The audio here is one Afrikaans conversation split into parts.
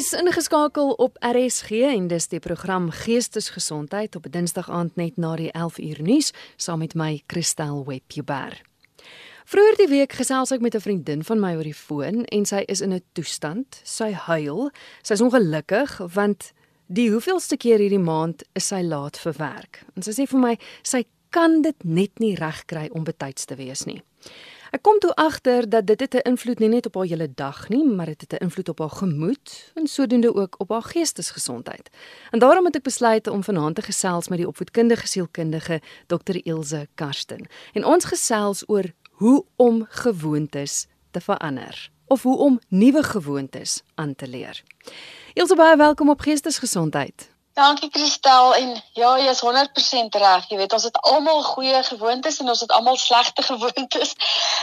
Jy's ingeskakel op RSG en dis die program Geestesgesondheid op Dinsdag aand net na die 11 uur nuus saam met my Christel Webber. Vroeger die week gesels ek met 'n vriendin van my oor die foon en sy is in 'n toestand, sy huil, sy's ongelukkig want die hoeveelste keer hierdie maand is sy laat vir werk. En sy sê vir my sy kan dit net nie regkry om betyds te wees nie. Ek kom toe agter dat dit het 'n invloed nie net op haar hele dag nie, maar dit het 'n invloed op haar gemoed en sodoende ook op haar geestesgesondheid. En daarom het ek besluit om vanaand te gesels met die opvoedkundige sielkundige Dr. Ilse Karsten. En ons gesels oor hoe om gewoontes te verander of hoe om nuwe gewoontes aan te leer. Ilse baie welkom op Geestesgesondheid. Dankie Kristel en ja, jy is 100% reg. Jy weet ons het almal goeie gewoontes en ons het almal slegte gewoontes.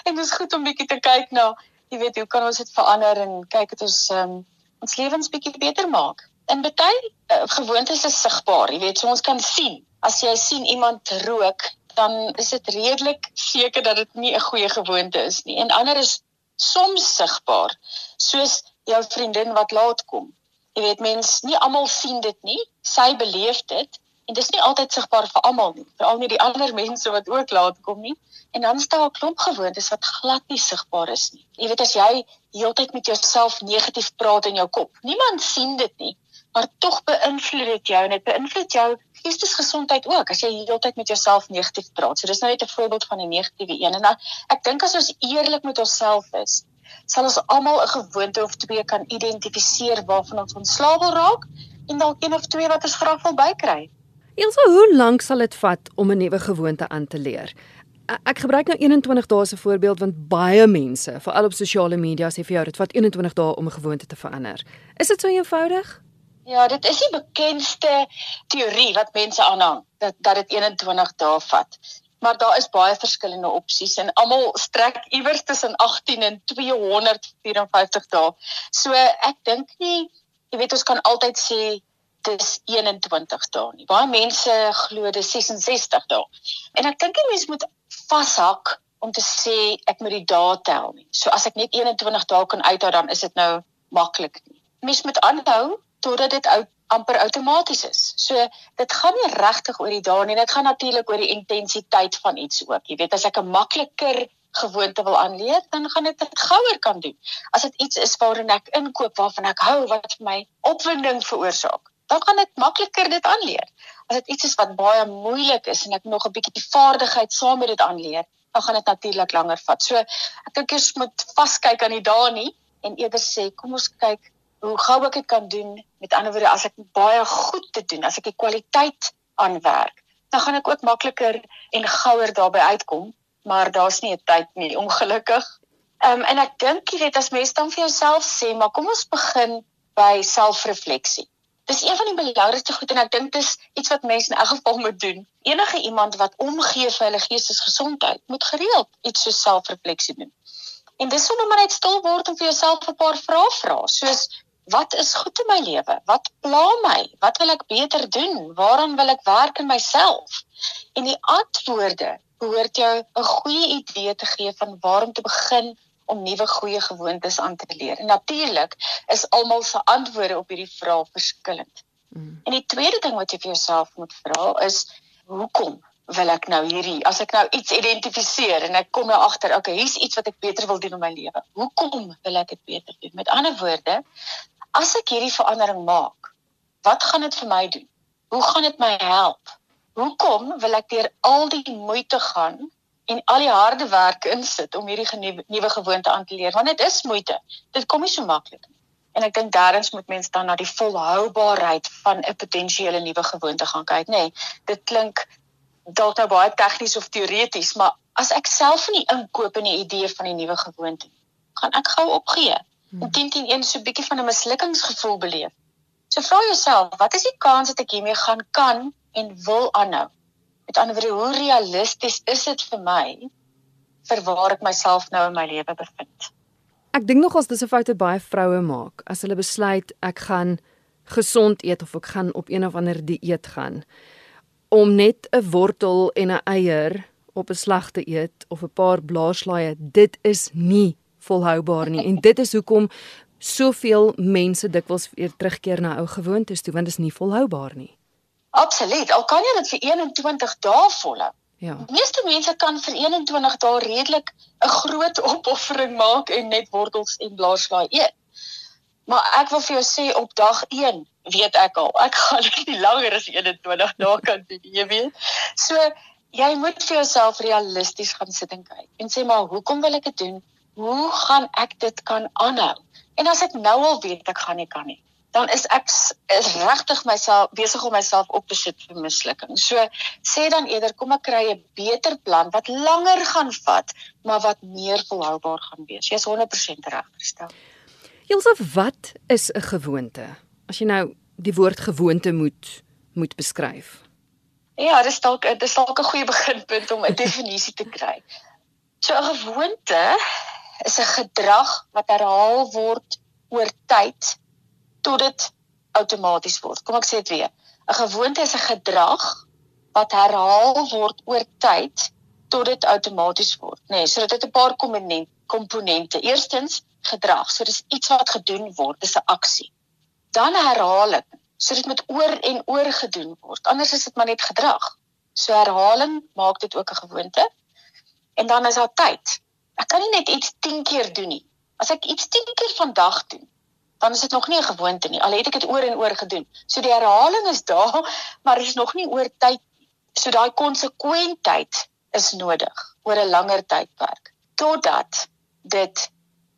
En dit is goed om bietjie te kyk na, jy weet, hoe kan ons dit verander en kyk het ons um, ons lewens bietjie beter maak. En baie uh, gewoontes is sigbaar, jy weet, so ons kan sien. As jy sien iemand rook, dan is dit redelik seker dat dit nie 'n goeie gewoonte is nie. En ander is soms sigbaar, soos jou vriendin wat laat kom Jy weet mens nie almal sien dit nie. Sy beleef dit en dit is nie altyd sigbaar vir almal nie. Veral nie die ander mense wat ook laat kom nie. En dan staan 'n klomp gewoontes wat glad nie sigbaar is nie. Jy weet as jy heeltyd met jouself negatief praat in jou kop. Niemand sien dit nie, maar tog beïnvloed dit jou en dit beïnvloed jou geestesgesondheid ook as jy heeltyd met jouself negatief praat. So dis nou net 'n voorbeeld van 'n negatiewe een. En dan, ek dink as ons eerlik met onsself is, sal ons almal 'n gewoonte of twee kan identifiseer waarvan ons ontslaaw wil raak en dalk een of twee wat ons graag wil bykry. Elsa, hoe lank sal dit vat om 'n nuwe gewoonte aan te leer? Ek gebruik nou 21 dae as 'n voorbeeld want baie mense, veral op sosiale media, sê vir jou dit vat 21 dae om 'n gewoonte te verander. Is dit so eenvoudig? Ja, dit is die bekendste teorie wat mense aanhang dat dat dit 21 dae vat maar daar is baie verskillende opsies en almal strek iewers tussen 18 en 254 dae. So ek dink nie jy weet ons kan altyd sê dis 21 dae nie. Baie mense glo dis 66 dae. En ek dink jy mens moet vashak om te sê ek moet die dae tel nie. So as ek net 21 dae kan uithou dan is dit nou maklik nie. Mens moet aanhou totdat dit oud amper outomaties is. So dit gaan nie regtig oor die dae nie, dit gaan natuurlik oor die intensiteit van iets ook. Jy weet as ek 'n makliker gewoonte wil aanleer, dan gaan ek dit gouer kan doen. As dit iets is waarin ek inkoop waarvan ek hou wat vir my opwinding veroorsaak, dan gaan ek makliker dit aanleer. As dit iets is wat baie moeilik is en ek nog 'n bietjie vaardigheid saam met dit aanleer, dan gaan dit natuurlik langer vat. So ek dink jy moet vaskyk aan die dae nie en eerder sê kom ons kyk hoe gou ek dit kan doen. Met ander woorde, as ek baie goed te doen, as ek die kwaliteit aanwerk, dan gaan ek ook makliker en gouer daarbey uitkom, maar daar's nie 'n tyd nie, ongelukkig. Ehm um, en ek dink jy weet as mens dan vir jouself sê, maar kom ons begin by selfrefleksie. Dis een van die belangrikste goed en ek dink dis iets wat mense in elk geval moet doen. Enige iemand wat omgee vir hulle geestesgesondheid, moet gereeld iets so selfrefleksie doen. En dis sommer maar net stil word en vir jouself 'n paar vrae vra, soos wat is goed in my lewe? Wat pla my? Wat wil ek beter doen? Waaraan wil ek werk in myself? En die antwoorde behoort jou 'n goeie idee te gee van waar om te begin om nuwe goeie gewoontes aan te leer. En natuurlik is almal se antwoorde op hierdie vrae verskillend. Mm. En die tweede ding wat jy vir jouself moet vra is hoekom wil ek nou hierdie as ek nou iets identifiseer en ek kom nou agter okay hier's iets wat ek beter wil doen in my lewe hoekom wil ek dit beter doen met ander woorde as ek hierdie verandering maak, wat gaan dit vir my doen? Hoe gaan dit my help? Hoekom wil ek deur al die moeite gaan en al die harde werk insit om hierdie nuwe gewoonte aan te leer? Want dit is moeite. Dit kom nie so maklik nie. En ek dink derdens moet mense dan na die volhoubaarheid van 'n potensiële nuwe gewoonte gaan kyk, nê. Nee, dit klink dalk nou baie tegnies of teoreties, maar as ek self nie inkoop in die idee van die nuwe gewoonte, gaan ek gou opgee. Hmm. en teen teen een so 'n bietjie van 'n mislukkingsgevoel beleef. So vra jouself, wat is die kans dat ek hiermee gaan kan en wil aanhou? Met ander woorde, hoe realisties is dit vir my vir waar ek myself nou in my lewe bevind? Ek dink nog as dis 'n fout wat baie vroue maak as hulle besluit ek gaan gesond eet of ek gaan op een of ander dieet gaan om net 'n wortel en 'n eier op 'n slag te eet of 'n paar blaarslaaie dit is nie volhoubaar nie en dit is hoekom soveel mense dikwels weer terugkeer na ou gewoontes toe want dit is nie volhoubaar nie. Absoluut. Al kan jy dit vir 21 dae volhou. Ja. Die meeste mense kan vir 21 dae redelik 'n groot opoffering maak en net wortels en blaarslaai eet. Maar ek wil vir jou sê op dag 1 weet ek al, ek gaan dit nie langer as 21 dae kan doen, jy weet. So jy moet vir jouself realisties gaan sit en kyk en sê maar hoekom wil ek dit doen? Hoe gaan ek dit kan aanhou? En as ek nou al weet ek gaan nie kan nie, dan is ek is regtig myself besig om myself op te sit vir mislukking. So sê dan eerder kom ek kry 'n beter plan wat langer gaan vat, maar wat meer volhoubaar gaan wees. Jy's 100% reg gestel. Jyself, wat is 'n gewoonte? As jy nou die woord gewoonte moet moet beskryf. Ja, dis dalk dis dalk 'n goeie beginpunt om 'n definisie te kry. So 'n gewoonte is 'n gedrag wat herhaal word oor tyd tot dit outomaties word. Kom ek sê dit weer. 'n Gewoonte is 'n gedrag wat herhaal word oor tyd tot dit outomaties word, nê? Nee, so dit het 'n paar komponente. Eerstens gedrag. So dis iets wat gedoen word, dis 'n aksie. Dan herhaling. So dit moet oor en oor gedoen word. Anders is dit maar net gedrag. So herhaling maak dit ook 'n gewoonte. En dan is daar tyd. Ek kan nie net iets 10 keer doen nie. As ek iets 10 keer vandag doen, dan is dit nog nie 'n gewoonte nie. Al het ek dit oor en oor gedoen. So die herhaling is daar, maar is nog nie oor tyd. So daai konsekwentheid is nodig oor 'n langer tydperk totdat dit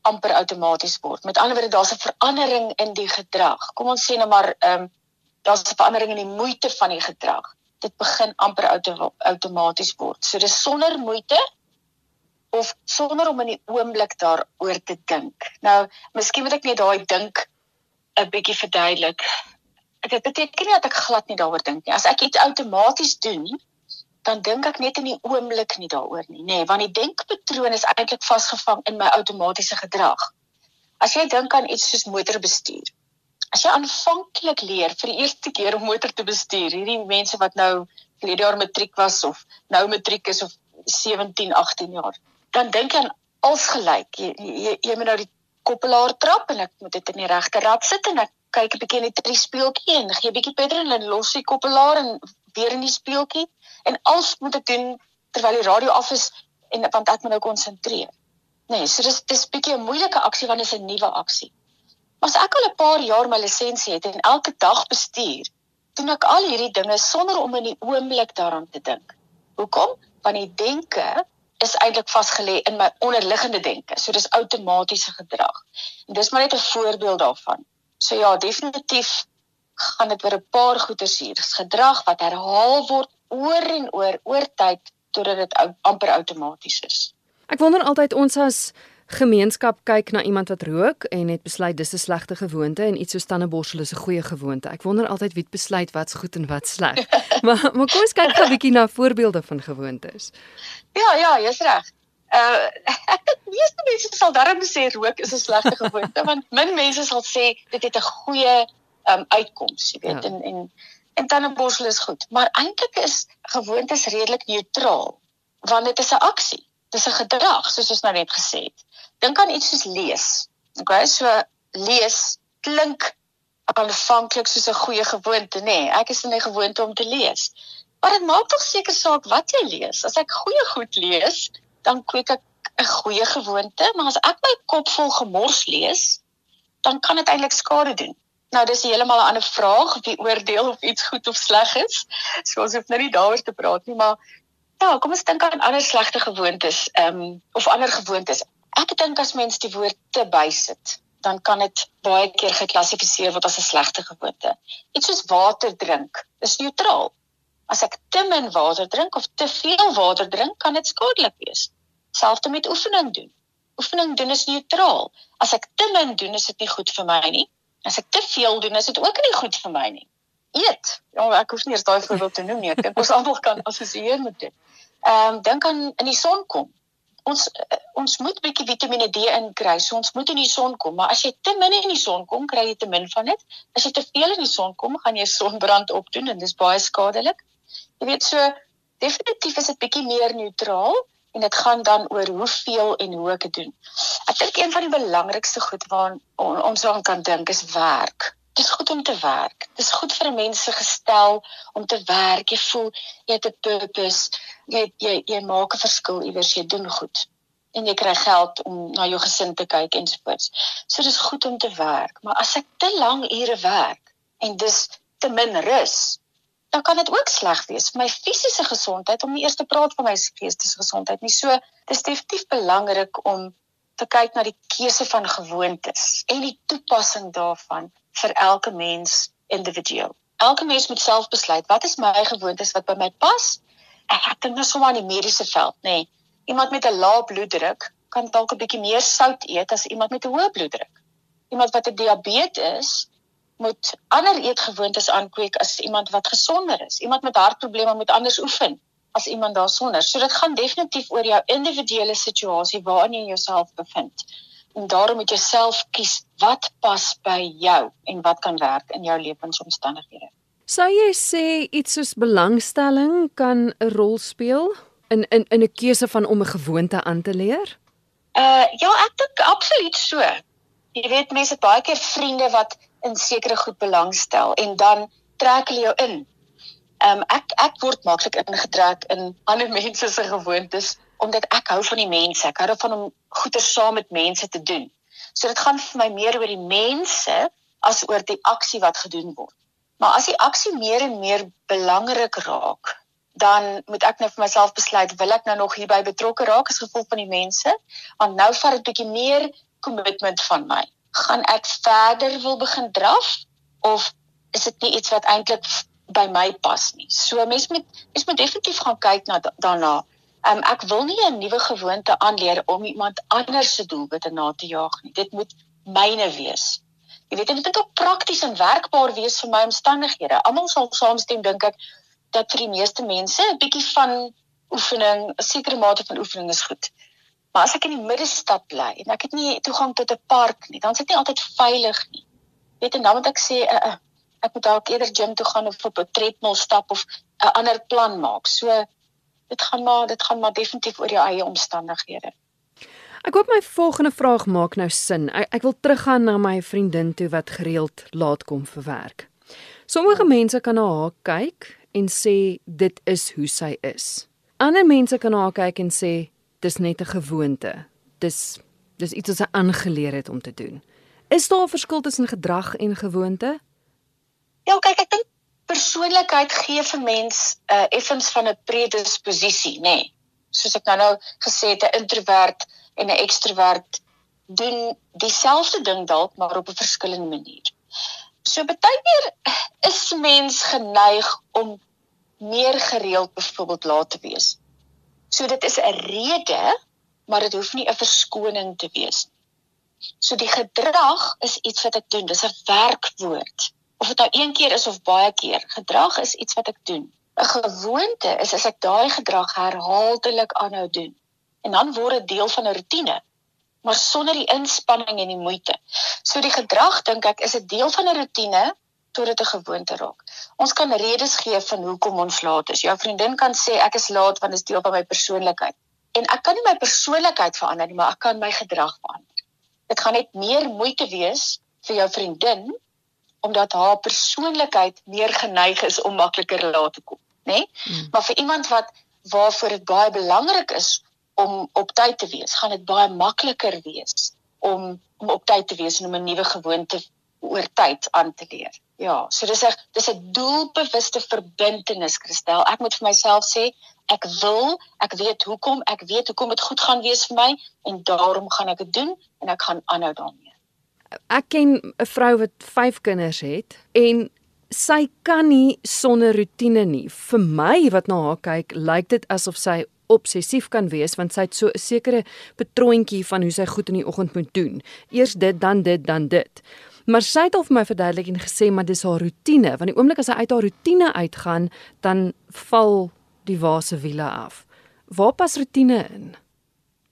amper outomaties word. Met ander woorde, daar's 'n verandering in die gedrag. Kom ons sê nou maar ehm um, daar's 'n verandering in die moeite van die gedrag. Dit begin amper outomaties word. So dis sonder moeite of sonder om in die oomblik daaroor te dink. Nou, miskien moet ek net daai dink 'n bietjie verduidelik. Dit beteken nie dat ek glad nie daaroor dink nie. As ek iets outomaties doen, dan dink ek net in die oomblik nie daaroor nie, nê, nee, want die denkpatroon is eintlik vasgevang in my outomatiese gedrag. As jy dink aan iets soos motorbestuur. As jy aanvanklik leer vir die eerste keer om motor te bestuur, hierdie mense wat nou verlede jaar matriek was of nou matriek is of 17, 18 jaar dan dink jy aan als gelyk. Jy, jy jy moet nou die koppelaar trap en ek moet dit in die regte rad sit en ek kyk 'n bietjie in die speeltjie en gee 'n bietjie petrol en los die koppelaar en weer in die speeltjie en als moet ek doen terwyl die radio af is en want ek moet nou konsentreer. Nee, so dis dis bietjie 'n moeilike aksie want dit is 'n nuwe aksie. Maar as ek al 'n paar jaar my lisensie het en elke dag bestuur, doen ek al hierdie dinge sonder om in die oomblik daaraan te dink. Hoekom? Want die denke is eintlik vasgelê in my onderliggende denke. So dis outomatiese gedrag. En dis maar net 'n voorbeeld daarvan. So ja, definitief gaan dit oor 'n paar goeters hier. Dis gedrag wat herhaal word oor en oor oor tyd totdat dit amper outomaties is. Ek wonder altyd ons as gemeenskap kyk na iemand wat rook en het besluit dis 'n slegte gewoonte en iets so tandeborsel is 'n goeie gewoonte. Ek wonder altyd wie besluit wat's goed en wat's sleg. maar maar kom ons kyk gou 'n bietjie na voorbeelde van gewoontes. Ja, ja, jy's reg. Uh ek dink meeste mense sal darm sê rook is 'n slegte gewoonte want min mense sal sê dit het 'n goeie um uitkoms, jy weet, ja. en en en tandeborsel is goed, maar eintlik is gewoontes redelik neutraal want dit is 'n aksie. Dis 'n gedrag soos ons nou net gesê het. Dink aan iets soos lees. Okay, so lees klink aanvanklik soos 'n goeie gewoonte, nê? Nee, ek is in 'n gewoonte om te lees. Maar dit maak tog seker saak wat jy lees. As ek goeie goed lees, dan kweek ek 'n goeie gewoonte, maar as ek my kop vol gemors lees, dan kan dit eintlik skade doen. Nou dis heeltemal 'n ander vraag wie oordeel of iets goed of sleg is. So ons hoef nou nie daaroor te praat nie, maar ja, kom ons dink aan ander slegte gewoontes, ehm um, of ander gewoontes ek dink as mens die woord te bysit, dan kan dit baie keer geklassifiseer word as 'n slegte gewoonte. Iets soos water drink is neutraal. As ek te min water drink of te veel water drink, kan dit skadelik wees. Selfs met oefening doen. Oefening doen is neutraal. As ek te min doen, is dit nie goed vir my nie. As ek te veel doen, is dit ook nie goed vir my nie. Eet. Ja, ek hoef nie eers daai voorbeeld te noem nie. Ek dink ons almal kan assosieer met dit. Ehm um, dink aan in die son kom ons uh, ons moet bietjie Vitamiene D inkry. So ons moet in die son kom, maar as jy te min in die son kom, kry jy te min van dit. As jy te veel in die son kom, gaan jy sonbrand opdoen en dis baie skadelik. Jy weet so definitief is dit bietjie meer neutraal, en dit gaan dan oor hoeveel en hoe ek dit doen. Ek dink een van die belangrikste goed waaraan on, ons aan kan dink is werk. Dit is goed om te werk. Dit is goed vir 'n mens se gestel om te werk. Jy voel jy het 'n purpose. Jy jy jy maak 'n verskil iewers, jy doen goed. En jy kry geld om na jou gesin te kyk en voort. So dis goed om te werk, maar as ek te lank ure werk en dis te min rus, dan kan dit ook sleg wees vir my fisiese gesondheid om nie eers te praat van my geestesgesondheid nie. So dis definitief belangrik om te kyk na die keuse van gewoontes en die toepassing daarvan vir elke mens individueel. Elke mens moet self besluit wat is my gewoontes wat by my pas. Ek het dit nou sommer in die mediese veld, nê. Nee, iemand met 'n lae bloeddruk kan dalk 'n bietjie meer sout eet as iemand met 'n hoë bloeddruk. Iemand wat 'n diabetes moet ander eetgewoontes aankweek as iemand wat gesonder is. Iemand met hartprobleme moet anders oefen as iemand daarsonder. So dit gaan definitief oor jou individuele situasie waarin jy jouself bevind. En daarom moet jy self kies wat pas by jou en wat kan werk in jou lewensomstandighede. Sou jy sê iets soos belangstelling kan 'n rol speel in in in 'n keuse van om 'n gewoonte aan te leer? Uh ja, ek dink absoluut so. Jy weet mense het baie keer vriende wat in sekere goed belangstel en dan trek hulle jou in. Ehm um, ek ek word maklik ingetrek in ander mense se gewoontes omdat ek hou van die mense. Ek hou daarvan om goeie saam met mense te doen. So dit gaan vir my meer oor die mense as oor die aksie wat gedoen word. Maar as die aksie meer en meer belangrik raak, dan moet ek nou vir myself besluit wil ek nou nog hierby betrokke raak as gevolg van die mense? Want nou vat dit 'n bietjie meer kommitment van my gaan ek verder wil begin draf of is dit nie iets wat eintlik by my pas nie. So mens moet mens moet definitief gaan kyk na daarna. Um, ek wil nie 'n nuwe gewoonte aanleer om iemand anders se doelwitte na te jaag nie. Dit moet myne wees. Jy weet dit moet ook prakties en werkbaar wees vir my omstandighede. Almal sal saamstem dink ek dat vir die meeste mense 'n bietjie van oefening, 'n sekere mate van oefening is goed. Maar as ek in die middestad bly en ek het nie toegang tot 'n park nie, dan is dit nie altyd veilig nie. Weet en dan moet ek sê uh, uh, ek moet dalk eerder gym toe gaan of op 'n tredmil stap of 'n ander plan maak. So dit gaan maar dit gaan maar definitief oor jou eie omstandighede. Ek hoop my volgende vraag maak nou sin. Ek, ek wil teruggaan na my vriendin toe wat gereeld laat kom vir werk. Sommige mense kan na haar kyk en sê dit is hoe sy is. Ander mense kan na haar kyk en sê dis net 'n gewoonte. Dis dis iets wat sy aangeleer het om te doen. Is daar 'n verskil tussen gedrag en gewoonte? Ja, kyk, ek dink persoonlikheid gee vir mens 'n uh, effens van 'n predisposisie, nê. Nee. Soos ek nou nou gesê het, 'n introvert en 'n ekstrovert doen dieselfde ding dalk maar op 'n verskillende manier. So baie keer is mens geneig om meer gereeld byvoorbeeld laat te wees So dit is 'n rede, maar dit hoef nie 'n verskoning te wees nie. So die gedrag is iets wat ek doen. Dis 'n werkwoord. Of dit nou een keer is of baie keer, gedrag is iets wat ek doen. 'n Gewoonte is as ek daai gedrag herhaaldelik aanhou doen. En dan word dit deel van 'n rotine, maar sonder die inspanning en die moeite. So die gedrag dink ek is 'n deel van 'n rotine tot dit 'n gewoonte raak. Ons kan redes gee van hoekom ons laat is. Jou vriendin kan sê ek is laat want dit is deel van my persoonlikheid. En ek kan nie my persoonlikheid verander nie, maar ek kan my gedrag verander. Dit gaan net meer moeite wees vir jou vriendin omdat haar persoonlikheid meer geneig is om makliker laat te kom, né? Nee? Hmm. Maar vir iemand wat waarvoor dit baie belangrik is om op tyd te wees, gaan dit baie makliker wees om om op tyd te wees en om 'n nuwe gewoonte oor tyd aan te leer. Ja, so dis 'n dis 'n doelbewuste verbintenis, Christel. Ek moet vir myself sê, ek wil, ek weet hoekom, ek weet hoekom dit goed gaan wees vir my en daarom gaan ek dit doen en ek gaan aanhou daarmee. Ek ken 'n vrou wat 5 kinders het en sy kan nie sonder rotine nie. Vir my wat na haar kyk, lyk dit asof sy obsessief kan wees want sy het so 'n sekere patroontjie van hoe sy goed in die oggend moet doen. Eers dit, dan dit, dan dit. Maar sy het al vir my verduidelik en gesê maar dis haar rotine, want die oomblik as sy uit haar rotine uitgaan, dan val die wase wiele af. Waar pas rotine in?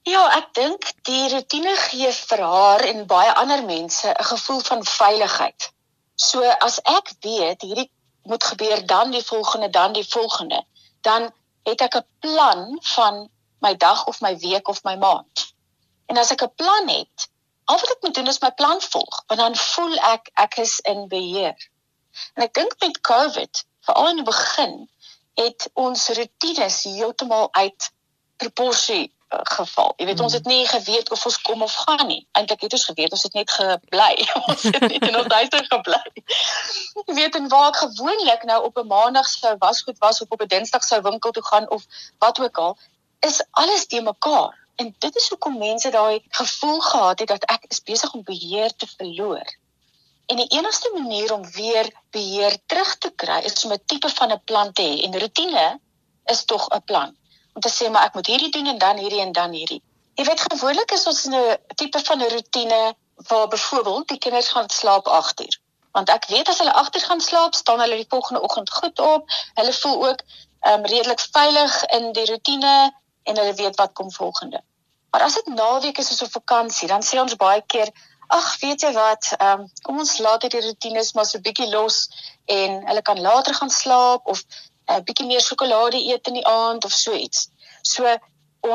Ja, ek dink die rotine gee vir haar en baie ander mense 'n gevoel van veiligheid. So as ek weet hierdie moet gebeur dan die volgende dan die volgende, dan het ek 'n plan van my dag of my week of my maand. En as ek 'n plan het, al wat ek moet doen is my plan volg, want dan voel ek ek is in beheer. En ek dink met COVID, veral in die begin, het ons rotines heeltemal uit proporsie geval. Jy weet ons het nie geweet of ons kom of gaan nie. Eintlik het ons geweet, ons het net gebly. ons het net in ons huis gebly. Jy weet en waar ek gewoonlik nou op 'n maandag sou was goed was of op 'n dinsdag sou winkel toe gaan of wat ook al, is alles te mekaar. En dit is hoekom mense daai gevoel gehad het dat ek is besig om beheer te verloor. En die enigste manier om weer beheer terug te kry is om 'n tipe van 'n plan te hê. En rotine is tog 'n plan te sê maar ek moet hierdie doen en dan hierdie en dan hierdie. Jy weet gewoonlik is ons in 'n tipe van 'n rotine waar byvoorbeeld die kinders gaan slaap 8 uur. Want ek weet as hulle 8 uur gaan slaap, staan hulle die volgende oggend goed op. Hulle voel ook ehm um, redelik veilig in die rotine en hulle weet wat kom volgende. Maar as dit naweek is of vakansie, dan sê ons baie keer, ag, weet jy wat, ehm um, kom ons laat dit die rotines maar so bietjie los en hulle kan later gaan slaap of 'n uh, bietjie meer sjokolade eet in die aand of so iets. So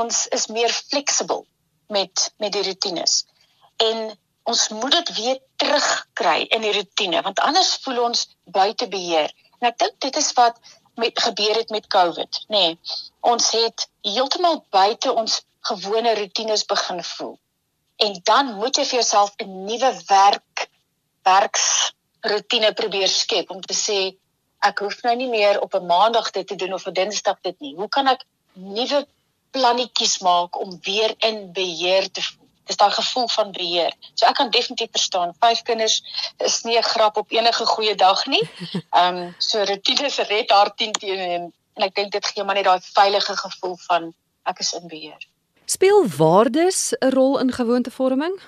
ons is meer fleksibel met met die rotines. En ons moet dit weer terugkry in die rotine want anders voel ons buite beheer. En ek dink dit is wat met gebeur het met COVID, nê. Nee, ons het heeltemal buite ons gewone rotines begin voel. En dan moet jy vir jouself 'n nuwe werk werks rotine probeer skep om te sê ek hoef nou nie meer op 'n maandag dit te doen of 'n dinsdag dit nie. Hoe kan ek nuwe plannetjies maak om weer in beheer te voel? Dis daai gevoel van beheer. So ek kan definitief verstaan. Vyf kinders is nie 'n grap op enige goeie dag nie. Ehm um, so rutines red haar 10 teen en, en ek dink dit gee maar net daai veilige gevoel van ek is in beheer. Speel waardes 'n rol in gewoontevorming?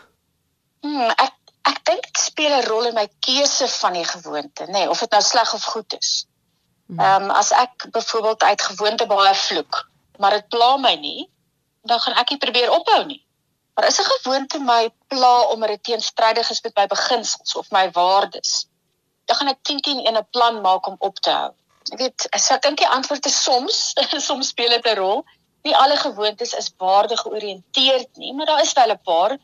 Hmm, ek ek dink dit speel 'n rol in my keuse van die gewoonte, nê, nee, of dit nou sleg of goed is. Mhm. Ehm um, as ek byvoorbeeld uit gewoonte baie vloek, maar dit pla my nie, dan gaan ek nie probeer ophou nie. Maar as 'n gewoonte my pla omdat dit teenstrydig is met my beginsels of my waardes, dan gaan ek 10 teen 1 'n plan maak om op te hou. Ek weet, ek dink die antwoord is soms, soms speel dit 'n rol. Nie alle gewoontes is waarde georiënteerd nie, maar daar is wel 'n paar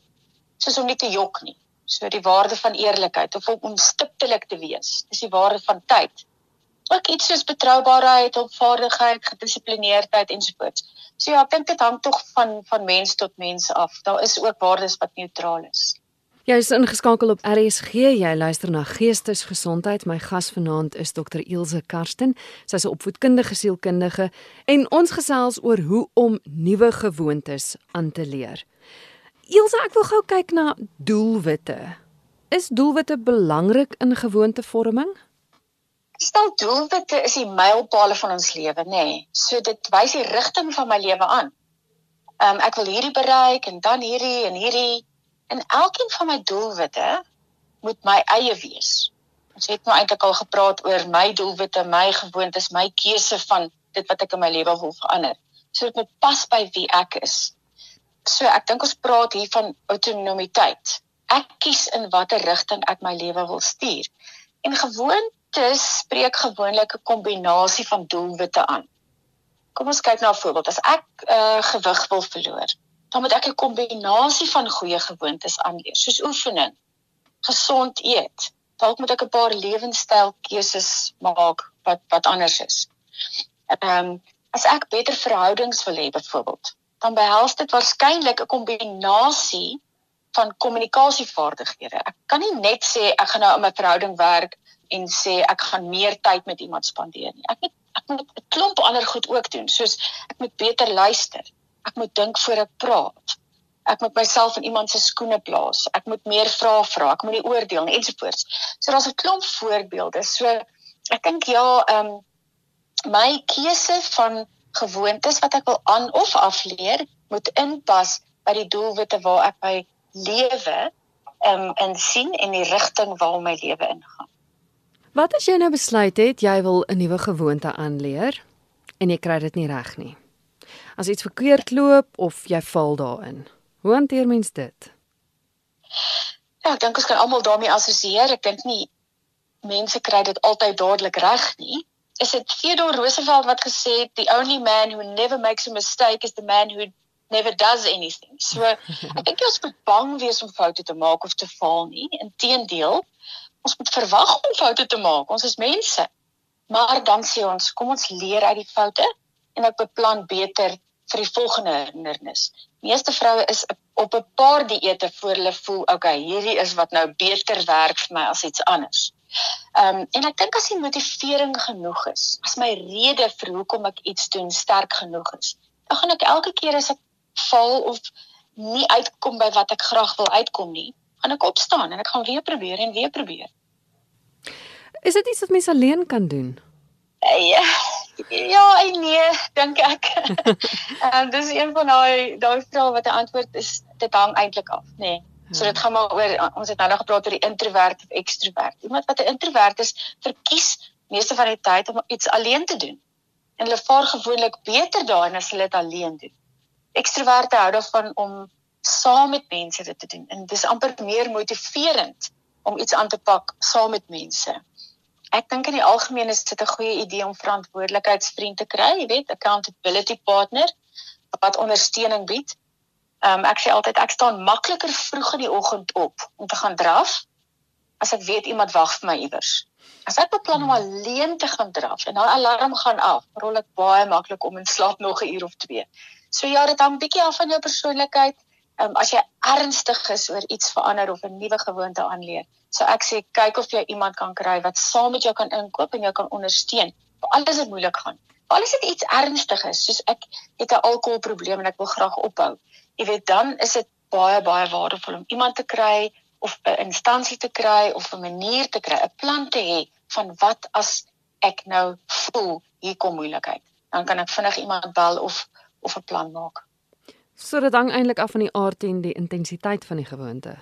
soos om nie te jok nie. So die waarde van eerlikheid of om stiptelik te wees. Dis die waarde van tyd. Ook iets soos betroubaarheid, opvaardigheid, gedissiplineerdheid ensovoorts. So ja, ek dink dit hang tog van van mens tot mens af. Daar is ook waardes wat neutraal is. Jy is ingeskakel op RSG. Jy luister na Geestesgesondheid. My gas vanaand is Dr. Ilse Karsten. Sy's 'n opvoedkundige sielkundige en ons gesels oor hoe om nuwe gewoontes aan te leer. Ilse, ek wil gou kyk na doelwitte. Is doelwitte belangrik in gewoontevorming? Stel doelwitte is die mylpale van ons lewe, nê. Nee. So dit wys die rigting van my lewe aan. Ehm um, ek wil hierdie bereik en dan hierdie en hierdie en elkeen van my doelwitte moet my eie wees. Ons het nou eintlik al gepraat oor my doelwitte, my gewoontes, my keuse van dit wat ek in my lewe wil verander. So dit moet pas by wie ek is. So ek dink ons praat hier van autonomiteit. Ek kies in watter rigting ek my lewe wil stuur. En gewoontes spreek gewoonlik 'n kombinasie van doelwitte aan. Kom ons kyk na 'n voorbeeld. As ek uh, gewig wil verloor, dan moet ek 'n kombinasie van goeie gewoontes aanleer, soos oefening, gesond eet. Dalk moet ek 'n paar lewenstylkeuses maak wat wat anders is. Ehm um, as ek beter verhoudings wil hê byvoorbeeld, dan behels dit waarskynlik 'n kombinasie van kommunikasievaardighede. Ek kan nie net sê ek gaan nou in my verhouding werk en sê ek gaan meer tyd met iemand spandeer nie. Ek moet ek moet 'n klomp ander goed ook doen, soos ek moet beter luister. Ek moet dink voor ek praat. Ek moet myself in iemand se skoene plaas. Ek moet meer vrae vra. Ek moet nie oordeel nie ensovoorts. So daar's 'n klomp voorbeelde. So ek dink ja, ehm um, my keuse van gewoontes wat ek wil aan of afleer moet inpas by die doelwitte waar ek my lewe um, in sien en die rigting waar my lewe ingaan. Wat as jy nou besluit het jy wil 'n nuwe gewoonte aanleer en jy kry dit nie reg nie? As iets verkeerd loop of jy val daarin. Hoe hanteer mens dit? Ja, ek dink ons kan almal daarmee assosieer. Ek dink nie mense kry dit altyd dadelik reg nie. Is dit Theodore Roosevelt wat gesê het the only man who never makes a mistake is the man who never does anything. So ek dink ons moet bang wees om foute te maak of te faal nie. Inteendeel, ons moet verwag om foute te maak. Ons is mense. Maar dan sê ons, kom ons leer uit die foute en ek beplan beter vir die volgende hindernis. Meeste vroue is op 'n paar dieete voor hulle voel, okay, hierdie is wat nou beter werk vir my as iets anders. Ehm um, en ek dink as die motivering genoeg is, as my rede vir hoekom ek iets doen sterk genoeg is, dan gaan ek elke keer as ek val of nie uitkom by wat ek graag wil uitkom nie, gaan ek opstaan en ek gaan weer probeer en weer probeer. Is dit iets wat mens alleen kan doen? Ja, ja en nee, dink ek. Ehm um, dis een van daai daai vrae wat 'n antwoord is, dit hang eintlik af, nê. Nee. So dit gaan maar oor ons het nou nog gepraat oor die introvert of ekstrovert. Iemand wat 'n introvert is, verkies meeste van die tyd om iets alleen te doen. En hulle vaar gewoonlik beter daarin as hulle dit alleen doen. Ekstroverte hou daarvan om saam met mense dit te doen en dis amper meer motiverend om iets aan te pak saam met mense ek dink in die algemeen is dit 'n goeie idee om verantwoordelikheidsvriend te kry, jy weet, accountability partner wat ondersteuning bied. Ehm um, ek sê altyd ek staan makliker vroeg in die oggend op om te gaan draf as ek weet iemand wag vir my iewers. As ek beplan om alleen te gaan draf en daai alarm gaan af, rol ek baie maklik om in slaap nog 'n uur of twee. So ja, dit hang bietjie af van jou persoonlikheid um, as jy ernstig is oor iets verander of 'n nuwe gewoonte aanleer. So ek sê kyk of jy iemand kan kry wat saam met jou kan inkoop en jou kan ondersteun. Vir alles wat moeilik gaan. Vir alles wat iets ernstig is, soos ek het 'n alkoholprobleem en ek wil graag ophou. Jy weet dan is dit baie baie waardevol om iemand te kry of 'n instansie te kry of 'n manier te kry, 'n plan te hê van wat as ek nou voel hier kom moeilikheid. Dan kan ek vinnig iemand bel of of 'n plan maak. So dit hang eintlik af van die aard en die intensiteit van die gewoonte.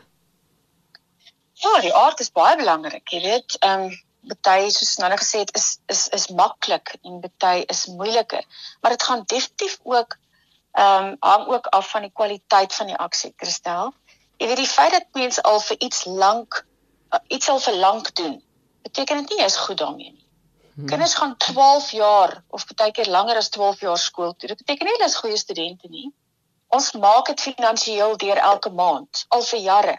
Ja, die aard is baie belangrik, jy weet. Ehm um, baie soos nou gesê het is is is maklik en baie is moeiliker, maar dit gaan definitief ook ehm um, hang ook af van die kwaliteit van die aksie, Christel. Jy weet die feit dat mense al vir iets lank uh, iets al vir lank doen, beteken dit nie jy's goed daarmee nie. Hmm. Kinders gaan 12 jaar of baie keer langer as 12 jaar skool toe. Dit beteken nie hulle is goeie studente nie ons maak dit finansiëel deur elke maand al vir jare.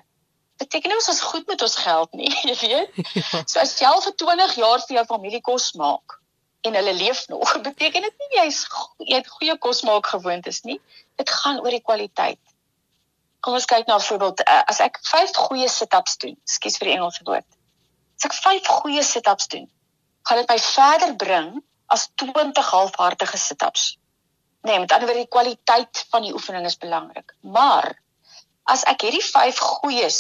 Beteken nie ons is goed met ons geld nie, jy weet. Ja. So as jy al vir 20 jaar vir jou familie kos maak en hulle leef nog, beteken dit nie jy's jy het goeie kos maak gewoontes nie. Dit gaan oor die kwaliteit. Kom ons kyk na nou voorbeeld. Eh, as ek 5 goeie sit-ups doen, skus vir die Engelse woord. As ek 5 goeie sit-ups doen, gaan dit my verder bring as 20 halfhartige sit-ups nee, met ander woorde die kwaliteit van die oefening is belangrik. Maar as ek hierdie 5 goeies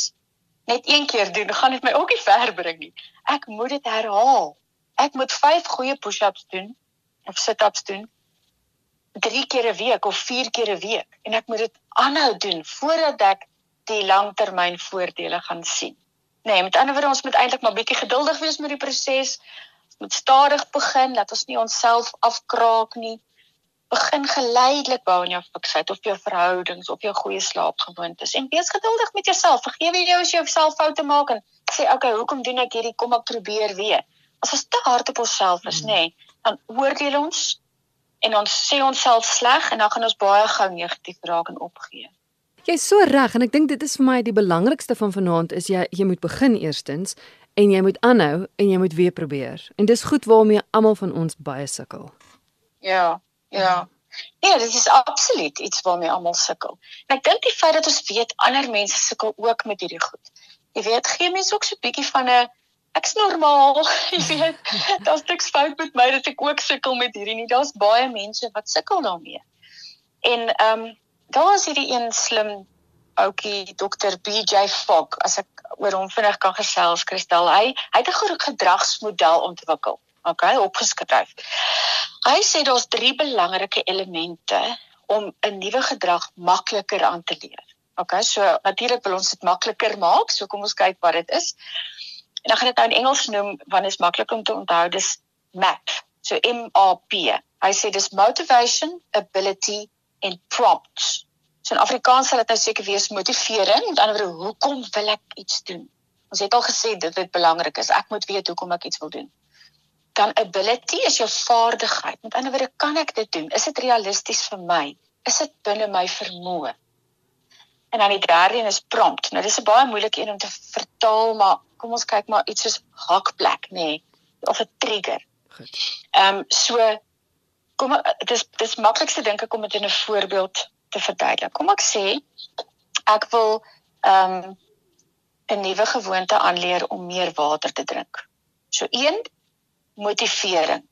net een keer doen, gaan dit my ook nie ver bring nie. Ek moet dit herhaal. Ek moet 5 goeie push-ups doen of sit-ups doen 3 keer 'n week of 4 keer 'n week en ek moet dit aanhou doen voordat ek die langtermyn voordele gaan sien. Nee, met ander woorde ons moet eintlik maar bietjie geduldig wees met die proses. Moet stadig begin, laat ons nie onsself afkraak nie begin geleidelik bou in jou fiksheid of jou verhoudings of jou goeie slaapgewoontes en wees geduldig met jouself. Vergewe jou as jy jouself foute maak en sê okay, hoekom doen ek hierdie? Kom ek probeer weer. As ons te hard op onsself is, nê, nee, dan oordeel ons en ons sê onsself sleg en dan gaan ons baie gou negatief raak en opgee. Jy's so reg en ek dink dit is vir my die belangrikste van vanaand is jy jy moet begin eerstens en jy moet aanhou en jy moet weer probeer. En dis goed waarmee almal van ons baie sukkel. Ja, Ja. Nee, dit is absoluut iets waarmee almal sukkel. En ek dink die feit dat ons weet ander mense sukkel ook met hierdie goed. Jy weet, gee mense ook so 'n bietjie van 'n ek's normaal, jy weet. Daar's niks fout met my dat ek ook sukkel met hierdie nie. Daar's baie mense wat sukkel daarmee. En ehm um, daar is hierdie een slim ouetjie Dr. BJ Fogg, as ek oor hom vinnig kan gesels, Kristel. Hy hy het 'n gedragsmodel ontwikkel okay, opgeskryf. Hy sê daar's drie belangrike elemente om 'n nuwe gedrag makliker aan te leer. Okay, so natuurlik wil ons dit makliker maak, so kom ons kyk wat dit is. En dan gaan dit nou in Engels noem wanneer is maklik om te onthou, dis MAP. So M A P. Hy sê dis motivation, ability and prompts. So in Afrikaans sal dit nou seker wees motivering, met ander woorde, hoekom wil ek iets doen? Ons het al gesê dit is belangrik is ek moet weet hoekom ek iets wil doen Dan ability is jou vaardigheid. Met ander woorde, kan ek dit doen? Is dit realisties vir my? Is dit binne my vermoë? En dan die derde een is prompt. Nou dis 'n baie moeilike een om te vertaal, maar kom ons kyk maar iets soos hakplek, nê, nee, of 'n trigger. Goed. Ehm um, so kom dit is dis maklikste dink ek om dit in 'n voorbeeld te verduidelik. Kom ek sê ek wil ehm um, 'n nuwe gewoonte aanleer om meer water te drink. So een motivering.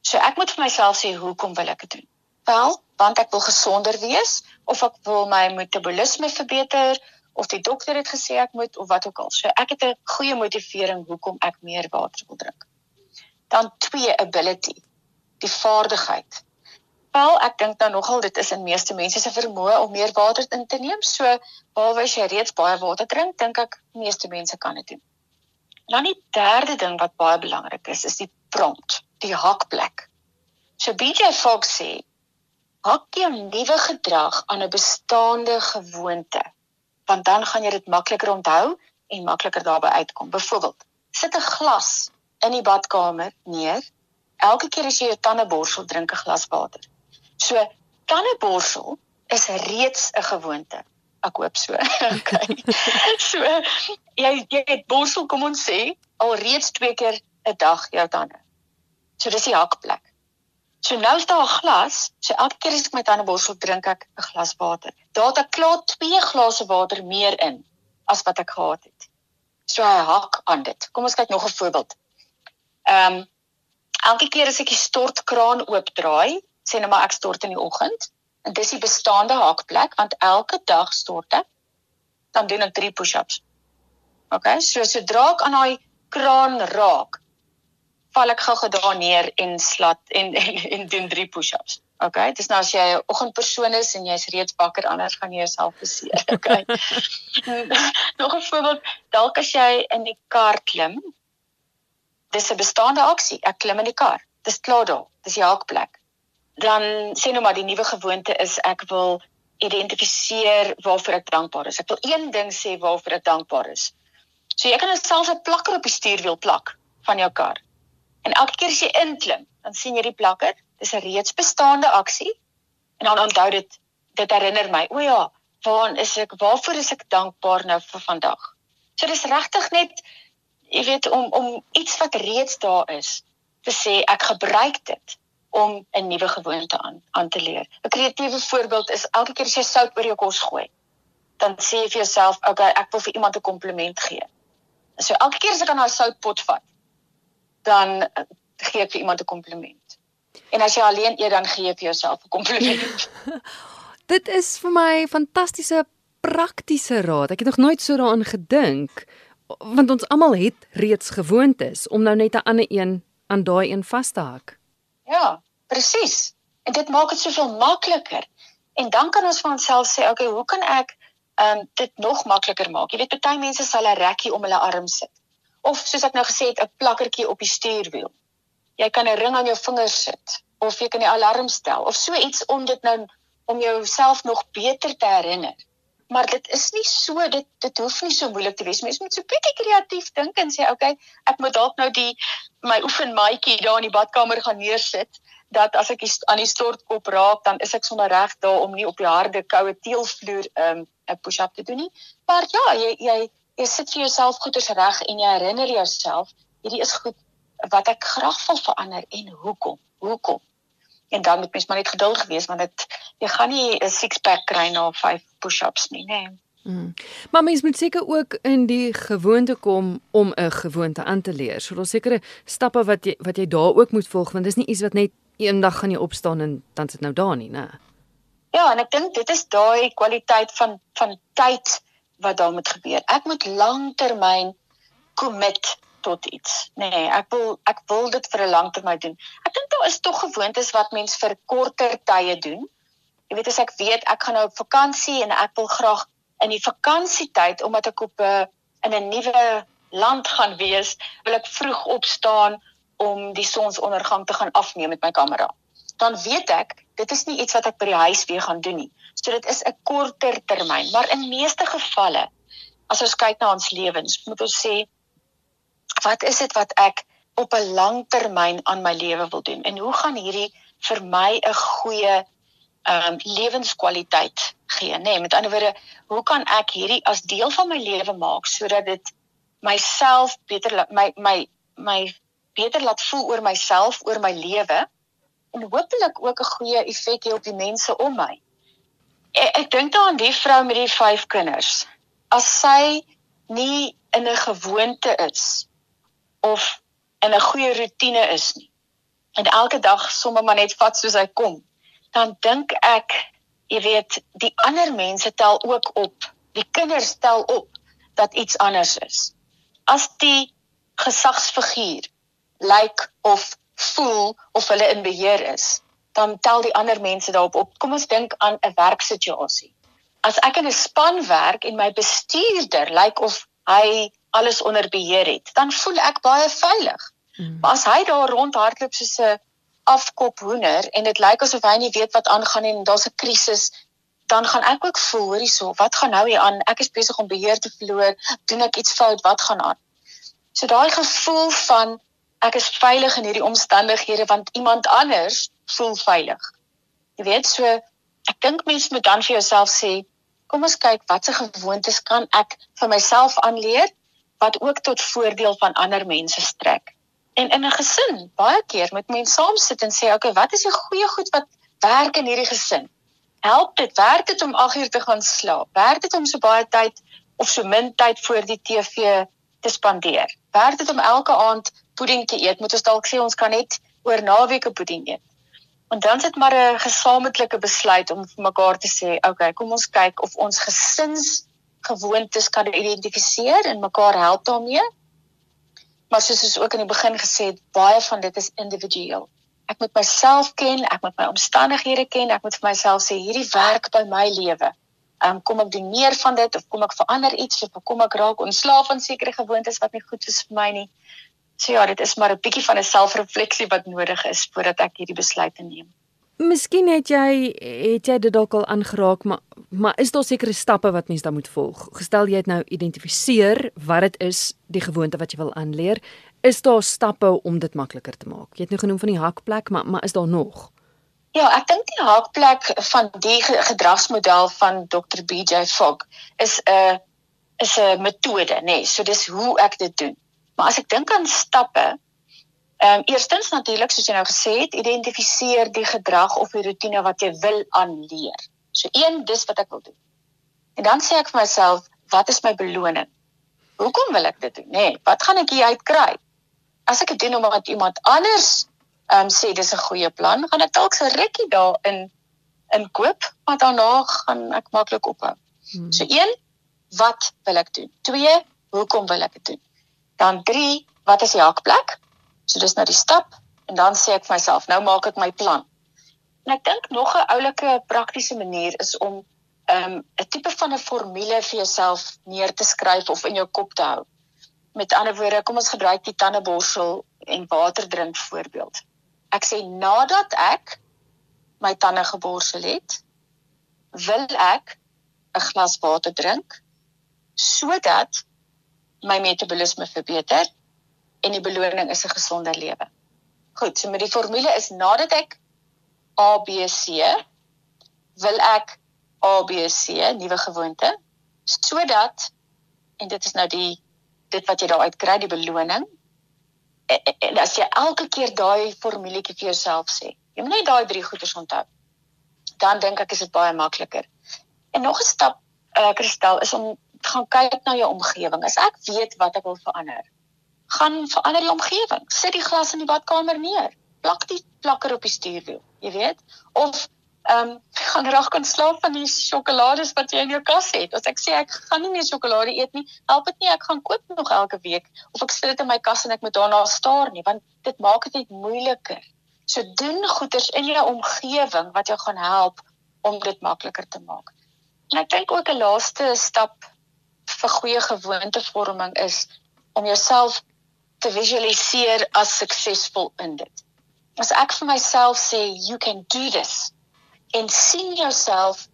So ek moet vir myself sê hoekom wil ek dit doen? Wel, want ek wil gesonder wees of ek wil my metabolisme verbeter of die dokter het gesê ek moet of wat ook al. So ek het 'n goeie motivering hoekom ek meer water wil drink. Dan twee ability, die vaardigheid. Wel, ek dink dan nogal dit is in meeste mense se vermoë om meer water in te neem. So behalwe as jy reeds baie water drink, dink ek meeste mense kan dit doen. Dan die derde ding wat baie belangrik is, is die prompt, die hakplek. So BJ Fox sê hak 'n nuwe gedrag aan 'n bestaande gewoonte want dan gaan jy dit makliker onthou en makliker daarby uitkom. Byvoorbeeld, sit 'n glas in die badkamer neer. Elke keer as jy jou tande borsel, drink 'n glas water. So, tande borsel is reeds 'n gewoonte. Ek hoop so. okay. So, jy jy het borsel kom ons sê al reeds twee keer 'n dag jou tande. So dis die hakplek. So nou is daar 'n glas. So elke keer as ek my tande borsel, drink ek 'n glas water. Daar het ek klaar 2 glase water meer in as wat ek gehad het. So hy hak aan dit. Kom ons kyk nog 'n voorbeeld. Ehm um, elke keer as ek die stortkraan oopdraai, sê nou maar ek stort in die oggend, en dis die bestaande hakplek want elke dag stort ek, dan doen ek 3 push-ups. OK, so sodra ek aan daai kraan raak, val ek gou-gou daar neer en slat en en, en doen drie push-ups. Okay, dis nou as jy 'n oggendpersoon is en jy's reeds wakker anders gaan jy jouself beseer. Okay. Nog 'n voorbeeld, dalk as jy in die kar klim. Dis 'n bestaande aksie. Ek klim in die kar. Dis klaar daar. Dis die haakplek. Dan sê nou maar die nuwe gewoonte is ek wil identifiseer waarvoor ek dankbaar is. Ek wil een ding sê waarvoor ek dankbaar is. So jy kan selfs 'n plakker op die stuurwiel plak van jou kar. En elke keer as jy inklim, dan sien jy die plakker. Dis 'n reeds bestaande aksie. En dan onthou dit dit herinner my, o ja, waaraan is ek? Waarvoor is ek dankbaar nou vir vandag? So dis regtig net jy weet om om iets wat reeds daar is te sê ek gebruik dit om 'n nuwe gewoonte aan aan te leer. 'n Kreatiewe voorbeeld is elke keer as jy sout oor jou kos gooi, dan sê jy vir jouself, "Oké, okay, ek wil vir iemand 'n kompliment gee." So elke keer as ek aan daai soutpot vat, dan gee ek vir iemand 'n kompliment. En as jy alleen eet dan gee jy vir jouself 'n kompliment. Dit is vir my fantastiese praktiese raad. Ek het nog nooit so daaraan gedink want ons almal het reeds gewoontes om nou net 'n ander een aan daai een vas te hak. Ja, presies. En dit maak dit soveel makliker. En dan kan ons vir onsself sê, okay, hoe kan ek um dit nog makliker maak? Jy weet, baie mense sal 'n rekkie om hulle arm sit of soos ek nou gesê het 'n plakkertjie op die stuurwiel. Jy kan 'n ring aan jou vinger sit of jy kan die alarm stel of so iets om dit nou om jouself nog beter te herinner. Maar dit is nie so dit dit hoef nie so moeilik te wees. Mens moet so bietjie kreatief dink en sê, "Oké, okay, ek moet dalk nou die my oefenmaatjie daar in die badkamer gaan neersit." dat as ek aan die stortkop raak dan is ek sommer reg daar om nie op die harde koue teelvloer 'n um, 'n push-up te doen nie. Maar ja, jy jy jy sit vir jouself goeders reg en jy herinner jouself hierdie is goed wat ek graag wil verander en hoekom hoekom en dan moet mens maar net geduldig wees want dit jy gaan nie 'n six pack kry na 5 push-ups nie nê nee. Mm. Maar mens moet seker ook in die gewoonte kom om 'n gewoonte aan te leer. So daar's sekere stappe wat jy wat jy daar ook moet volg want dis nie iets wat net eendag gaan jy opstaan en dan sit nou daar nie, né? Ja, en ek dink dit is daai kwaliteit van van tyd wat daar moet gebeur. Ek moet langtermyn commit tot iets. Nee, ek wil ek wil dit vir 'n langtermyn doen. Ek dink daar is tog gewoontes wat mens vir korter tye doen. Jy weet as ek weet ek gaan nou op vakansie en ek wil graag in die vakansietyd omdat ek op 'n uh, in 'n nuwe land gaan wees, wil ek vroeg opstaan om die sonsondergang te gaan afneem met my kamera. Dan weet ek dit is nie iets wat ek by die huis weer gaan doen nie. So dit is 'n korter termyn, maar in meeste gevalle as ons kyk na ons lewens, moet ons sê wat is dit wat ek op 'n langtermyn aan my lewe wil doen en hoe gaan hierdie vir my 'n goeie ehm um, lewenskwaliteit gee, nê? Nee, met ander woorde, hoe kan ek hierdie as deel van my lewe maak sodat dit myself beter my my my beter laat voel oor myself, oor my lewe en hopelik ook 'n goeie effek hê op die mense om my. Ek, ek dink daaraan die vrou met die 5 kinders. As sy nie in 'n gewoonte is of in 'n goeie rotine is nie en elke dag sommer maar net vat soos hy kom, dan dink ek, jy weet, die ander mense tel ook op, die kinders tel op dat iets anders is. As die gesagsfiguur lyk of voel of hulle in beheer is, dan tel die ander mense daarop op. Kom ons dink aan 'n werksituasie. As ek in 'n span werk en my bestuurder lyk of hy alles onder beheer het, dan voel ek baie veilig. Hmm. Maar as hy daar rondhardloop soos 'n afkop hoender en dit lyk asof hy nie weet wat aangaan en daar's 'n krisis, dan gaan ek ook voel, hoorie so, wat gaan nou hier aan? Ek is besig om beheer te verloor. Doen ek iets fout? Wat gaan aan? So daai gevoel van ek is veilig in hierdie omstandighede want iemand anders voel veilig. Jy weet so ek dink mense moet dan vir jouself sê kom ons kyk watse gewoontes kan ek vir myself aanleer wat ook tot voordeel van ander mense strek. En in 'n gesin, baie keer moet mense saam sit en sê okay, wat is die goeie goed wat werk in hierdie gesin? Help dit, werk dit om 8 uur te gaan slaap? Werk dit om so baie tyd of so min tyd voor die TV te spandeer? Werk dit om elke aand pudding te eet, moet ons dalk sê ons kan net oor naweke pudding eet. En dan sit maar 'n gesamentlike besluit om vir mekaar te sê, okay, kom ons kyk of ons gesinsgewoontes kan identifiseer en mekaar help daarmee. Maar soos ons ook in die begin gesê het, baie van dit is individueel. Ek moet myself ken, ek moet my omstandighede ken, ek moet vir myself sê hierdie werk by my lewe. Ehm um, kom ek doen meer van dit of kom ek verander iets of kom ek raak ontslaaf van sekere gewoontes wat nie goed is vir my nie. So ja, dit is maar 'n bietjie van 'n selfrefleksie wat nodig is voordat ek hierdie besluite neem. Miskien het jy het jy dit dalk al aangeraak, maar maar is daar sekere stappe wat mens dan moet volg? Gestel jy het nou identifiseer wat dit is, die gewoonte wat jy wil aanleer, is daar stappe om dit makliker te maak? Jy het nou genoem van die hakplek, maar maar is daar nog? Ja, ek dink die hakplek van die gedragsmodel van Dr. BJ Fogg is 'n is 'n metode, nê. Nee. So dis hoe ek dit doen. Maar as ek dink aan stappe, ehm um, eerstens natuurlik soos jy nou gesê het, identifiseer die gedrag of die rotine wat jy wil aanleer. So een, dis wat ek wil doen. En dan sê ek vir myself, wat is my beloning? Hoekom wil ek dit doen? Nê, nee, wat gaan ek hier uit kry? As ek dit doen omdat iemand anders ehm um, sê dis 'n goeie plan, gaan ek dalk so rukkie daarin inkoop, maar daarna gaan ek maklik ophou. Hmm. So een, wat wil ek doen? Twee, hoekom wil ek dit doen? Dan 3, wat is die hakplek? So dis nou die stap en dan sê ek vir myself, nou maak ek my plan. En ek dink nog 'n oulike praktiese manier is om ehm, 'n um, tipe van 'n formule vir jouself neer te skryf of in jou kop te hou. Met ander woorde, kom ons gebruik die tandeborsel en water drink voorbeeld. Ek sê nadat ek my tande geborsel het, wil ek 'n glas water drink sodat my metabolisme verbeter en die beloning is 'n gesonder lewe. Goed, so met die formule is nadat ek ABC wil ek ABC nuwe gewoonte sodat en dit is nou die dit wat jy daar uit kry die beloning en as jy elke keer daai formuletjie vir jouself sê jy moet net daai drie goeders onthou dan dink ek is dit baie makliker en nog 'n stap uh, eh, kristal is om gaan kyk na jou omgewing. As ek weet wat ek wil verander, gaan verander die omgewing. Sit die glas in die badkamer neer. Plak die plakker op die stuurwiel, jy weet? Of ehm um, gaan raak kan slaap van die sjokolades wat jy in jou kas het. As ek sê ek gaan nie meer sjokolade eet nie, help dit nie ek gaan koop nog elke week of ek sit dit in my kas en ek moet daarna staar nie, want dit maak dit net moeiliker. So doen goeders in jou omgewing wat jou gaan help om dit makliker te maak. En ek dink ook 'n laaste stap vir goeie gewoontevorming is om jouself te visualiseer as suksesvol in dit. As ek vir myself sê you can do this en sien jouself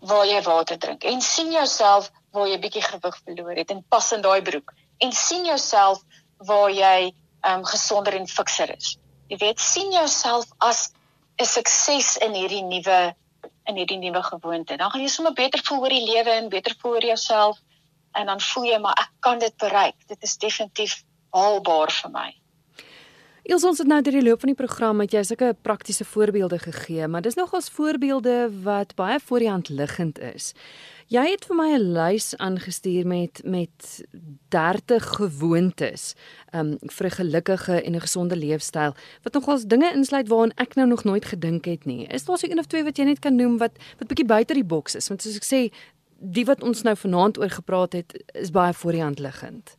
waar jy water drink en sien jouself waar jy bietjie gewig verloor het en pas in daai broek en sien jouself waar jy um, gesonder en fikser is. Jy weet, sien jouself as 'n sukses in hierdie nuwe in hierdie nuwe gewoonte. Dan gaan jy sommer beter voel oor die lewe en beter voel oor jouself en dan voel jy maar ek kan dit bereik. Dit is definitief haalbaar vir my. Els ons het nou deur die loop van die program met jy sulke praktiese voorbeelde gegee, maar dis nogals voorbeelde wat baie voor die hand liggend is. Jy het vir my 'n lys aangestuur met met 30 gewoontes um vir 'n gelukkige en 'n gesonde leefstyl wat nogals dinge insluit waaraan ek nou nog nooit gedink het nie. Is daar seker een of twee wat jy net kan noem wat wat bietjie buite die boks is? Want soos ek sê, die wat ons nou vanaand oor gepraat het, is baie voor die hand liggend.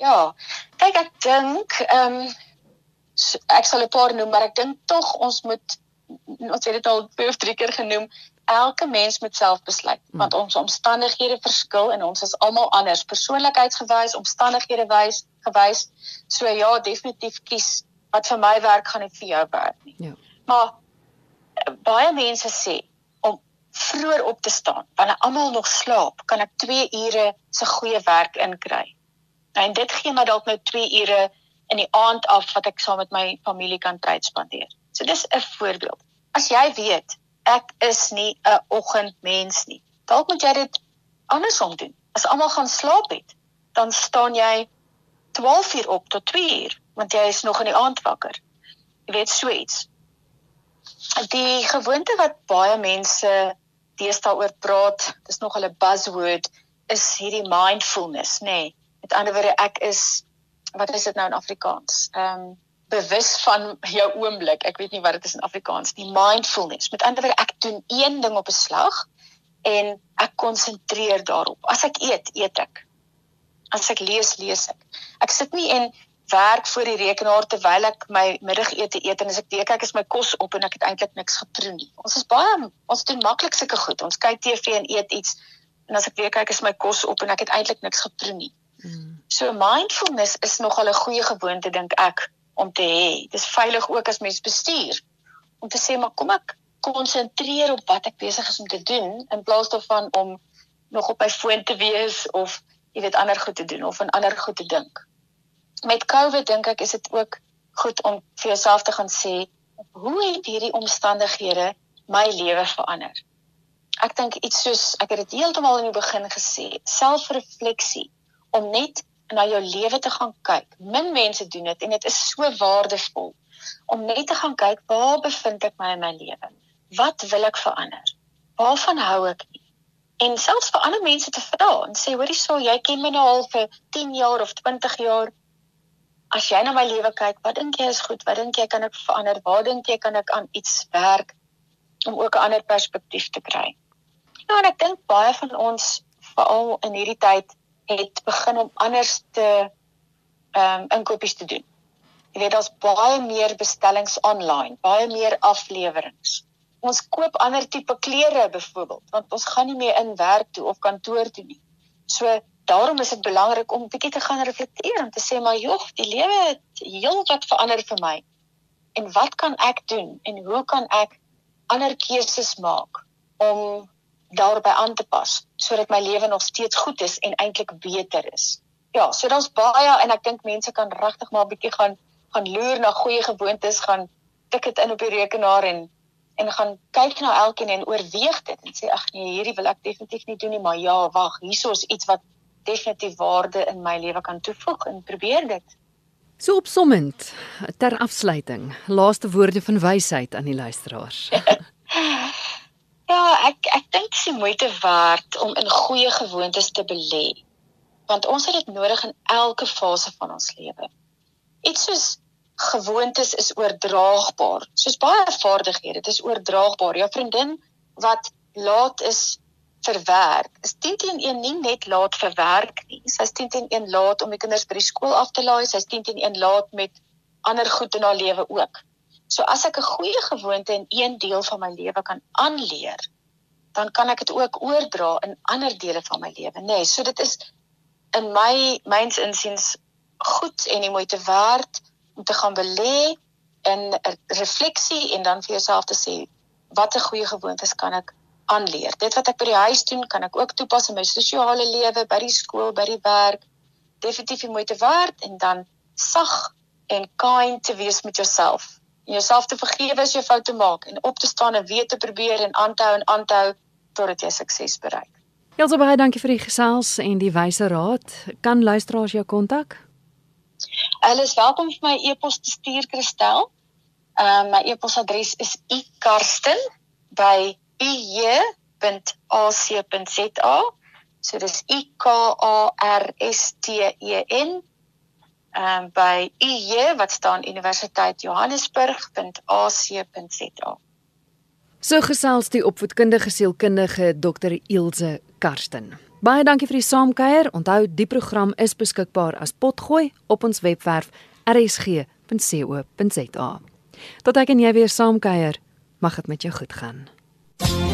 Ja. Kyk, ek dink um ek sal 'n paar noem, maar ek dink tog ons moet ons het dit al twee of drie keer genoem, elke mens moet self besluit hmm. want ons omstandighede verskil en ons is almal anders, persoonlikheidsgewys, omstandighede wys gewys. So ja, definitief kies wat vir my werk gaan nie vir jou werk nie. Ja. Maar eh, baie mense sê vroeër op te staan wanneer almal nog slaap, kan ek 2 ure se goeie werk inkry. En dit gee my dalk nou 2 ure in die aand af wat ek saam met my familie kan tyd spandeer. So dis 'n voorbeeld. As jy weet ek is nie 'n oggendmens nie, dalk moet jy dit andersom doen. As almal gaan slaap het, dan staan jy 12 uur op tot 2 uur, want jy is nog in die aand wakker. Jy weet so iets. Die gewoonte wat baie mense deesdae oor praat, dis nog 'n buzzword, is hierdie mindfulness, nê. Nee. Met ander woorde, ek is wat is dit nou in Afrikaans? Ehm um, bewus van jou oomblik. Ek weet nie wat dit is in Afrikaans nie. Mindfulness. Met ander woorde, ek doen een ding op 'n slag en ek konsentreer daarop. As ek eet, eet ek. As ek lees, lees ek. Ek sit nie en werk voor die rekenaar terwyl ek my middagete eet en as ek weet ek is my kos op en ek het eintlik niks geproe nie. Ons is baie ons doen maklik sulke goed. Ons kyk TV en eet iets en as ek weet ek is my kos op en ek het eintlik niks geproe nie. So mindfulness is nogal 'n goeie gewoonte dink ek om te hê. Dis veilig ook as mens bestuur om te sê maar kom ek konsentreer op wat ek besig is om te doen in plaas daarvan om nog op my foon te wees of jy weet ander goed te doen of aan ander goed te dink. Met COVID dink ek is dit ook goed om vir jouself te gaan sê hoe het hierdie omstandighede my lewe verander? Ek dink iets soos ek het dit heeltemal in die begin gesê, selfrefleksie om net na jou lewe te gaan kyk. Min mense doen dit en dit is so waardevol om net te gaan kyk waar bevind ek my in my lewe? Wat wil ek verander? Waarvan hou ek nie? En selfs vir ander mense te vra en sê hoorie sou jy ken my nou al vir 10 jaar of 20 jaar. As jy na my lewe kyk, wat dink jy is goed? Wat dink jy kan ek verander? Waar dink jy kan ek aan iets werk om ook 'n ander perspektief te kry? Ja, en ek dink baie van ons veral in hierdie tyd het begin om anders te ehm um, inkopies te doen. Jy weet daar's baie meer bestellings aanlyn, baie meer afleweringe. Ons koop ander tipe klere byvoorbeeld, want ons gaan nie meer in werk toe of kantoor toe nie. So daarom is dit belangrik om bietjie te gaan reflekteer en te sê maar jog, die lewe het heelwat verander vir my. En wat kan ek doen en hoe kan ek ander keuses maak om daarby aan te pas sodat my lewe nog steeds goed is en eintlik beter is. Ja, so daar's baie en ek dink mense kan regtig maar 'n bietjie gaan gaan loer na goeie gewoontes, gaan tik dit in op die rekenaar en en gaan kyk na elkeen en oorweeg dit en sê ag nee, hierdie wil ek definitief nie doen nie, maar ja, wag, hierso is iets wat definitief waarde in my lewe kan toevoeg en probeer dit. So opsommend ter afsluiting, laaste woorde van wysheid aan die luisteraars. Ja, ek ek dink dit is moeite werd om in goeie gewoontes te belê. Want ons het dit nodig in elke fase van ons lewe. Iets soos gewoontes is oordraagbaar. Soos baie vaardighede, dit is oordraagbaar. Jou vriendin wat laat is vir werk, is 10 teen 1 nie net laat vir werk nie. Sy's 10 teen 1 laat om die kinders by die skool af te laai, sy's 10 teen 1 laat met ander goed in haar lewe ook. So as ek 'n goeie gewoonte in een deel van my lewe kan aanleer, dan kan ek dit ook oordra in ander dele van my lewe, nê. Nee, so dit is in my myns insiens goed en die moeite werd om te gaan belê in 'n refleksie en dan vir jouself te sê watter goeie gewoontes kan ek aanleer. Dit wat ek by die huis doen, kan ek ook toepas in my sosiale lewe, by die skool, by die werk. Definitief die moeite werd en dan sag en kind te wees met jouself. En jouself te vergewe as jy foute maak en op te staan en weer te probeer en aanhou en aanhou totdat jy sukses bereik. Elsə baie dankie vir die gesels en die wyse raad. Kan luisteraars jou kontak? Hulle is welkom vir my e-pos te stuur Kristel. Ehm uh, my e-posadres is ikarsten@ij ij.ac.za. So dis I K A R S T E N um, by IJ wat staan Universiteit Johannesburg.ac.za. So gesels die opvoedkundige sielkundige Dr. Ilse Karsten. Baie dankie vir die saamkuier. Onthou die program is beskikbaar as potgooi op ons webwerf rsg.co.za. Tot ek en jy weer saamkuier, mag dit met jou goed gaan. Thank you.